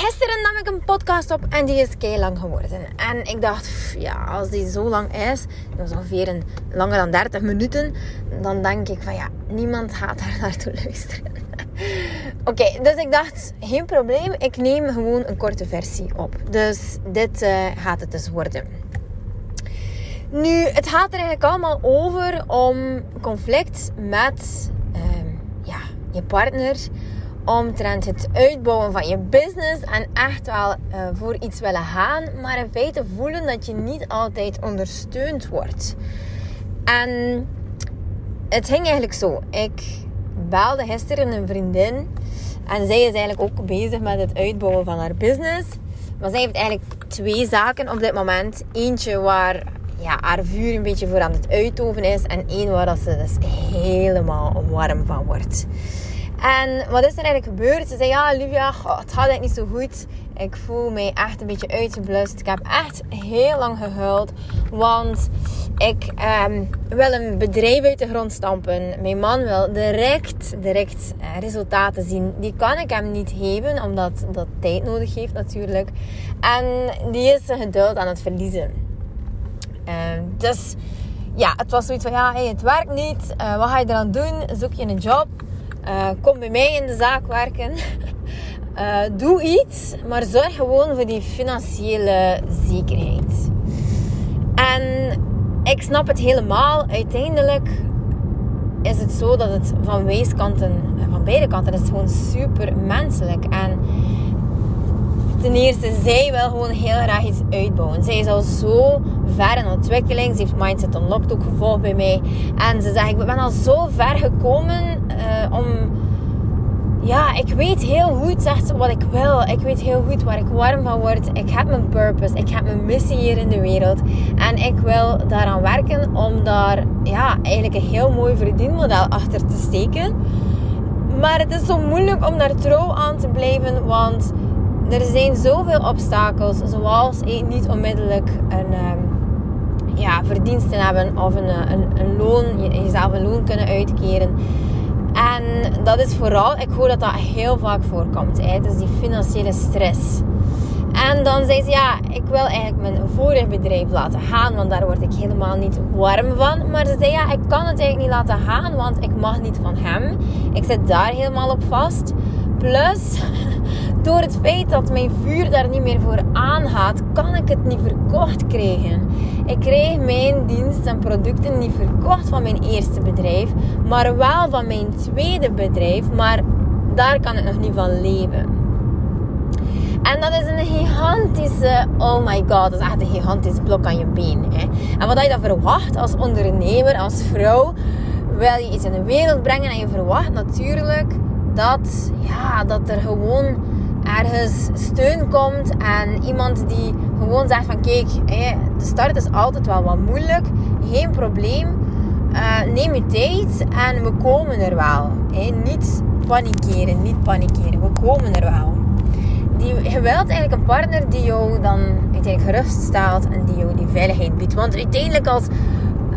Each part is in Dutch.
Gisteren nam ik een podcast op en die is kei lang geworden. En ik dacht, ja, als die zo lang is, dat is ongeveer een, langer dan 30 minuten, dan denk ik van ja, niemand gaat daar naartoe luisteren. Oké, dus ik dacht, geen probleem, ik neem gewoon een korte versie op. Dus dit uh, gaat het dus worden. Nu, het gaat er eigenlijk allemaal over om conflict met uh, ja, je partner omtrent het uitbouwen van je business en echt wel uh, voor iets willen gaan, maar in feite voelen dat je niet altijd ondersteund wordt. En het ging eigenlijk zo. Ik belde gisteren een vriendin en zij is eigenlijk ook bezig met het uitbouwen van haar business. Maar zij heeft eigenlijk twee zaken op dit moment. Eentje waar ja, haar vuur een beetje voor aan het uitoven is en één waar ze dus helemaal warm van wordt. En wat is er eigenlijk gebeurd? Ze zei, ja Olivia, het gaat eigenlijk niet zo goed. Ik voel me echt een beetje uitgeblust. Ik heb echt heel lang gehuild. Want ik um, wil een bedrijf uit de grond stampen. Mijn man wil direct, direct uh, resultaten zien. Die kan ik hem niet geven, omdat dat tijd nodig heeft natuurlijk. En die is zijn geduld aan het verliezen. Uh, dus ja, het was zoiets van, ja, het werkt niet. Uh, wat ga je eraan doen? Zoek je een job? Uh, kom bij mij in de zaak werken. Uh, doe iets, maar zorg gewoon voor die financiële zekerheid. En ik snap het helemaal. Uiteindelijk is het zo dat het van weeskanten, van beide kanten, is gewoon super menselijk. En ten eerste, zij wil gewoon heel graag iets uitbouwen. Zij is al zo ver in ontwikkeling. Ze heeft Mindset Unlocked ook gevolgd bij mij. En ze zegt, ik ben al zo ver gekomen uh, om... Ja, ik weet heel goed, wat ik wil. Ik weet heel goed waar ik warm van word. Ik heb mijn purpose. Ik heb mijn missie hier in de wereld. En ik wil daaraan werken om daar ja, eigenlijk een heel mooi verdienmodel achter te steken. Maar het is zo moeilijk om daar trouw aan te blijven, want er zijn zoveel obstakels, zoals niet onmiddellijk een um, ja, verdiensten hebben of een, een, een loon, jezelf een loon kunnen uitkeren. En dat is vooral, ik hoor dat dat heel vaak voorkomt. Hè. Dus die financiële stress. En dan zei ze, ja, ik wil eigenlijk mijn vorig bedrijf laten gaan, want daar word ik helemaal niet warm van. Maar ze zei, ja, ik kan het eigenlijk niet laten gaan, want ik mag niet van hem. Ik zit daar helemaal op vast. Plus, door het feit dat mijn vuur daar niet meer voor aangaat, kan ik het niet verkocht krijgen. Ik kreeg mijn diensten en producten niet verkocht van mijn eerste bedrijf, maar wel van mijn tweede bedrijf. Maar daar kan ik nog niet van leven. En dat is een gigantische, oh my god, dat is echt een gigantisch blok aan je been. Hè? En wat je dan verwacht als ondernemer, als vrouw, wil je iets in de wereld brengen en je verwacht natuurlijk dat, ja, dat er gewoon ergens steun komt en iemand die gewoon zegt van kijk, de start is altijd wel wat moeilijk, geen probleem, uh, neem je tijd en we komen er wel. Niet panikeren, niet panikeren, we komen er wel. Die, je wilt eigenlijk een partner die jou dan uiteindelijk gerust staat en die jou die veiligheid biedt. Want uiteindelijk als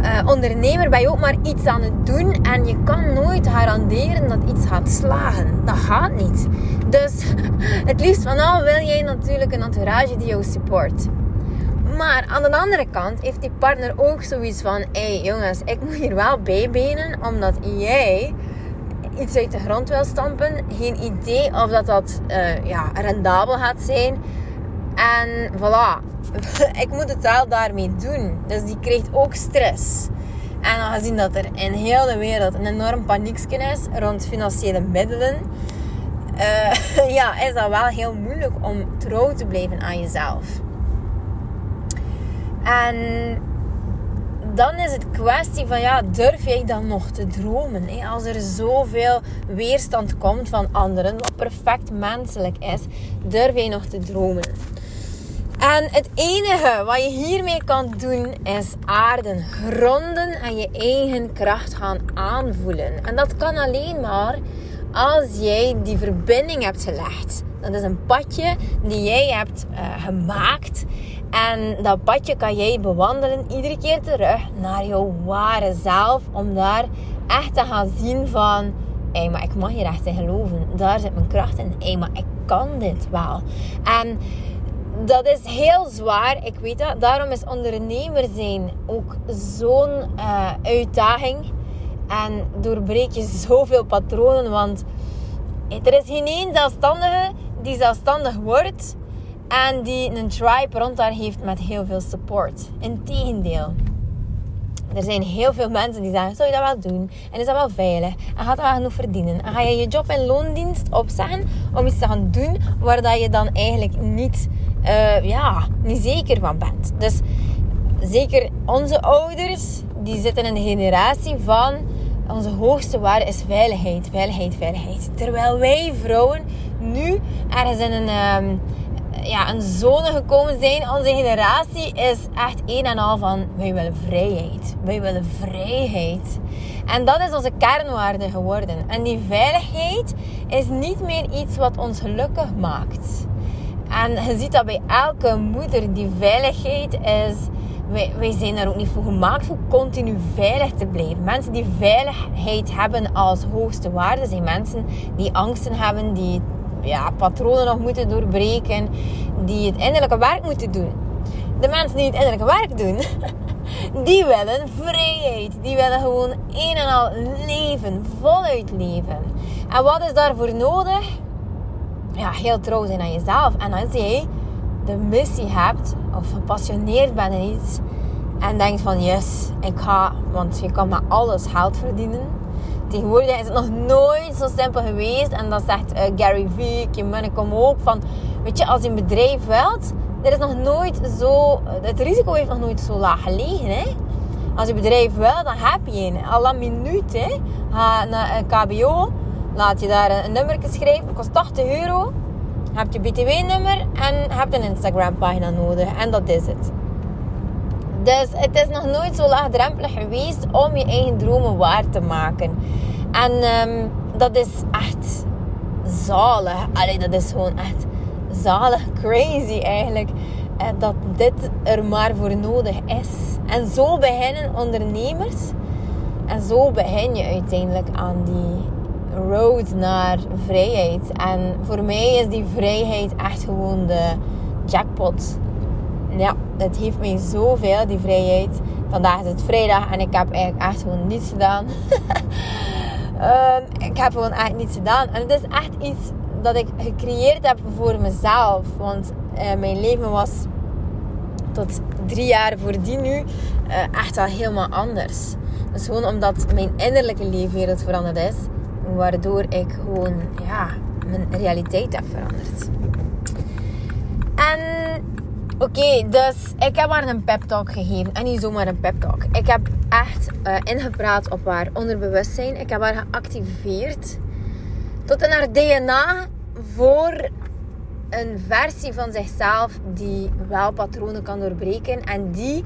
uh, ondernemer ben je ook maar iets aan het doen en je kan nooit garanderen dat iets gaat slagen. Dat gaat niet. Dus het liefst van al wil jij natuurlijk een entourage die jou support. Maar aan de andere kant heeft die partner ook zoiets van: hé hey, jongens, ik moet hier wel bijbenen omdat jij iets uit de grond wil stampen. Geen idee of dat dat uh, ja, rendabel gaat zijn. En voilà, ik moet het wel daarmee doen. Dus die krijgt ook stress. En aangezien dat er in heel de wereld een enorm paniekje is rond financiële middelen, uh, ja, is dat wel heel moeilijk om trouw te blijven aan jezelf. En dan is het kwestie van, ja, durf jij dan nog te dromen? Hè? Als er zoveel weerstand komt van anderen, wat perfect menselijk is, durf jij nog te dromen? En het enige wat je hiermee kan doen is aarden, gronden en je eigen kracht gaan aanvoelen. En dat kan alleen maar als jij die verbinding hebt gelegd. Dat is een padje die jij hebt uh, gemaakt. En dat padje kan jij bewandelen iedere keer terug naar jouw ware zelf. Om daar echt te gaan zien van... Hé, maar ik mag hier echt in geloven. Daar zit mijn kracht in. Hé, maar ik kan dit wel. En dat is heel zwaar, ik weet dat. Daarom is ondernemer zijn ook zo'n uh, uitdaging. En doorbreek je zoveel patronen. Want er is geen één zelfstandige die zelfstandig wordt en die een tribe rond daar heeft met heel veel support. Integendeel. Er zijn heel veel mensen die zeggen: Zou je dat wel doen? En is dat wel veilig? En gaat dat wel genoeg verdienen? En ga je je job en loondienst opzeggen om iets te gaan doen waar dat je dan eigenlijk niet, uh, ja, niet zeker van bent? Dus zeker onze ouders, die zitten in de generatie van onze hoogste waarde is veiligheid, veiligheid, veiligheid. Terwijl wij vrouwen nu ergens in een, um, ja, een zone gekomen zijn. Onze generatie is echt een en al van wij willen vrijheid. Wij willen vrijheid. En dat is onze kernwaarde geworden. En die veiligheid is niet meer iets wat ons gelukkig maakt. En je ziet dat bij elke moeder. Die veiligheid is wij, zijn daar ook niet voor gemaakt voor continu veilig te blijven. Mensen die veiligheid hebben als hoogste waarde zijn mensen die angsten hebben, die ja, patronen nog moeten doorbreken, die het innerlijke werk moeten doen. De mensen die het innerlijke werk doen, die willen vrijheid. Die willen gewoon een en al leven, voluit leven. En wat is daarvoor nodig? Ja, heel trouw zijn aan jezelf. En als jij de missie hebt of gepassioneerd bent in iets en denkt van yes, ik ga, want je kan met alles geld verdienen. Tegenwoordig is het nog nooit zo simpel geweest en dat zegt uh, Gary Vee, Kim Munnekom ook van, weet je, als je een bedrijf wilt, er is nog nooit zo, het risico heeft nog nooit zo laag gelegen, hè. Als je bedrijf wil, dan heb je een. Al een minuut, hè. Ga naar een KBO, laat je daar een, nummer schrijven, kost 80 euro heb je BTW-nummer en heb een Instagram-pagina nodig. En dat is het. Dus het is nog nooit zo laagdrempelig geweest om je eigen dromen waar te maken. En um, dat is echt zalig. Allee, dat is gewoon echt zalig, crazy eigenlijk. Eh, dat dit er maar voor nodig is. En zo beginnen ondernemers. En zo begin je uiteindelijk aan die road naar vrijheid. En voor mij is die vrijheid echt gewoon de jackpot. Ja, het heeft mij zoveel, die vrijheid. Vandaag is het vrijdag en ik heb eigenlijk echt gewoon niets gedaan. um, ik heb gewoon echt niets gedaan. En het is echt iets dat ik gecreëerd heb voor mezelf. Want uh, mijn leven was tot drie jaar voordien nu uh, echt wel helemaal anders. Dus gewoon omdat mijn innerlijke leefwereld veranderd is, Waardoor ik gewoon ja, mijn realiteit heb veranderd. En oké, dus ik heb haar een pep talk gegeven. En niet zomaar een pep talk. Ik heb echt uh, ingepraat op haar onderbewustzijn. Ik heb haar geactiveerd tot in haar DNA voor een versie van zichzelf die wel patronen kan doorbreken en die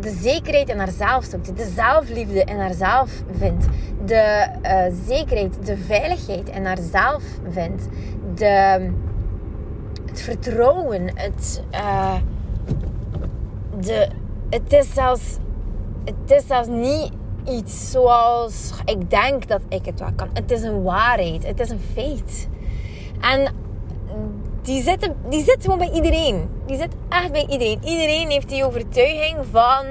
de zekerheid in haarzelf zoekt, de zelfliefde in haarzelf vindt, de uh, zekerheid, de veiligheid in haarzelf vindt, de, het vertrouwen, het, uh, de, het, is zelfs, het is zelfs niet iets zoals ik denk dat ik het wel kan. Het is een waarheid, het is een feit. En die zit, die zit gewoon bij iedereen. Die zit echt bij iedereen. Iedereen heeft die overtuiging van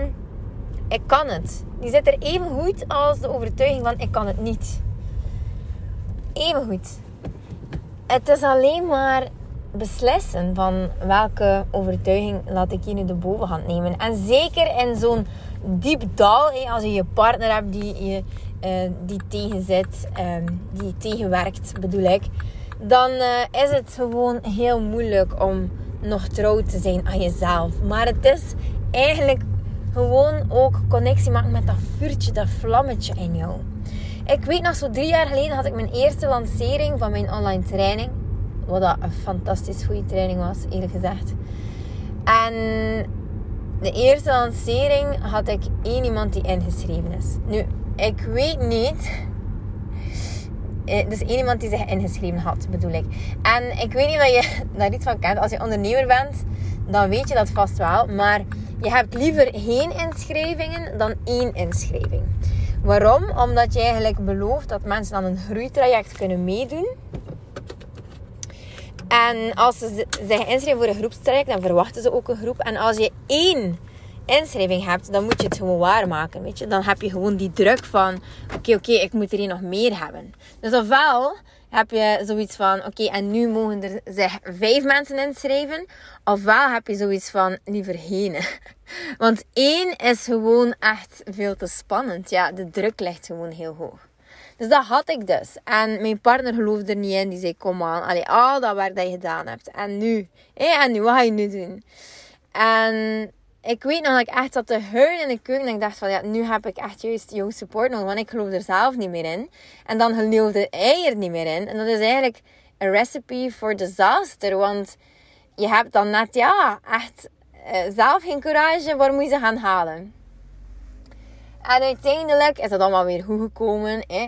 ik kan het. Die zit er even goed als de overtuiging van ik kan het niet. Even goed. Het is alleen maar beslissen van welke overtuiging laat ik hier nu de bovenhand nemen. En zeker in zo'n diep dal, als je je partner hebt die je uh, die tegenzet, uh, die tegenwerkt, bedoel ik dan uh, is het gewoon heel moeilijk om nog trouw te zijn aan jezelf. Maar het is eigenlijk gewoon ook connectie maken met dat vuurtje, dat vlammetje in jou. Ik weet nog, zo drie jaar geleden had ik mijn eerste lancering van mijn online training. Wat dat een fantastisch goede training was, eerlijk gezegd. En de eerste lancering had ik één iemand die ingeschreven is. Nu, ik weet niet. Eh, dus één iemand die zich ingeschreven had, bedoel ik. En ik weet niet of je daar iets van kent. Als je ondernemer bent, dan weet je dat vast wel. Maar je hebt liever geen inschrijvingen dan één inschrijving. Waarom? Omdat je eigenlijk belooft dat mensen dan een groeitraject kunnen meedoen. En als ze zich inschrijven voor een groepstraject, dan verwachten ze ook een groep. En als je één inschrijving hebt, dan moet je het gewoon waarmaken. Weet je? Dan heb je gewoon die druk van: oké, oké, ik moet er hier nog meer hebben. Dus ofwel heb je zoiets van: oké, en nu mogen er zich vijf mensen inschrijven. Ofwel heb je zoiets van: liever geen. Want één is gewoon echt veel te spannend. Ja, de druk ligt gewoon heel hoog. Dus dat had ik dus. En mijn partner geloofde er niet in. Die zei, kom aan. Allee, al dat werk dat je gedaan hebt. En nu? Hé, en nu? Wat ga je nu doen? En ik weet nog dat ik echt zat te huilen in de keuken. En ik dacht van, ja, nu heb ik echt juist jouw support nodig. Want ik geloof er zelf niet meer in. En dan geloofde hij er niet meer in. En dat is eigenlijk een recipe for disaster. Want je hebt dan net, ja, echt uh, zelf geen courage. Waar moet je ze gaan halen? En uiteindelijk is het allemaal weer goed gekomen. Hè.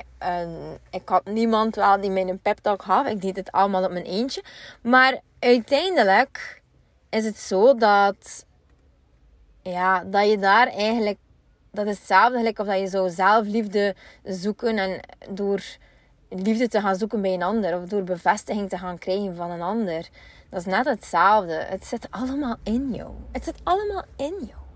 ik had niemand wel die mij een pep talk gaf. Ik deed het allemaal op mijn eentje. Maar uiteindelijk is het zo dat, ja, dat je daar eigenlijk... Dat is hetzelfde gelijk of dat je zou zelfliefde zoeken. En door liefde te gaan zoeken bij een ander. Of door bevestiging te gaan krijgen van een ander. Dat is net hetzelfde. Het zit allemaal in jou. Het zit allemaal in jou.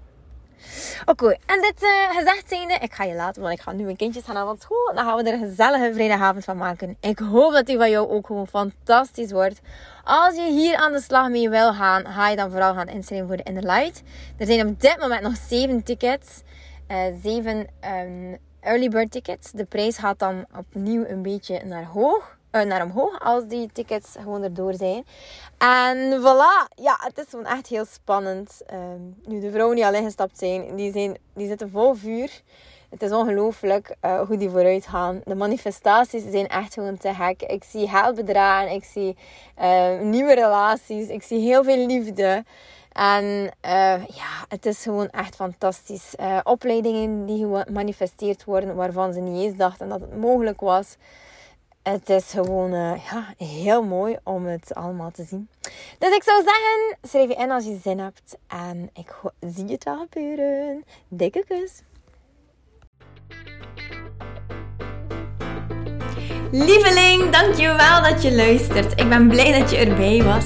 Oké, en dit uh, gezegd zijnde, ik ga je laten, want ik ga nu mijn kindjes gaan aan school. Dan gaan we er een gezellige vrijdagavond van maken. Ik hoop dat die van jou ook gewoon fantastisch wordt. Als je hier aan de slag mee wil gaan, ga je dan vooral gaan inschrijven voor de Inner Light. Er zijn op dit moment nog 7 tickets. Uh, 7 um, early bird tickets. De prijs gaat dan opnieuw een beetje naar hoog. Uh, naar omhoog als die tickets gewoon erdoor zijn. En voilà, ja, het is gewoon echt heel spannend. Ehm, nu de vrouwen die al ingestapt zijn, die, zijn, die zitten vol vuur. Het is ongelooflijk uh, hoe die vooruit gaan. De manifestaties zijn echt gewoon te gek. Ik zie geldbedragen, ik zie uh, nieuwe relaties, ik zie heel veel liefde. En ja, het is gewoon echt fantastisch. opleidingen die gemanifesteerd worden waarvan ze niet eens dachten dat het mogelijk was het is gewoon uh, ja, heel mooi om het allemaal te zien. Dus ik zou zeggen, schrijf je in als je zin hebt. En ik zie het wel gebeuren. Dikke kus. Lieveling, dankjewel dat je luistert. Ik ben blij dat je erbij was.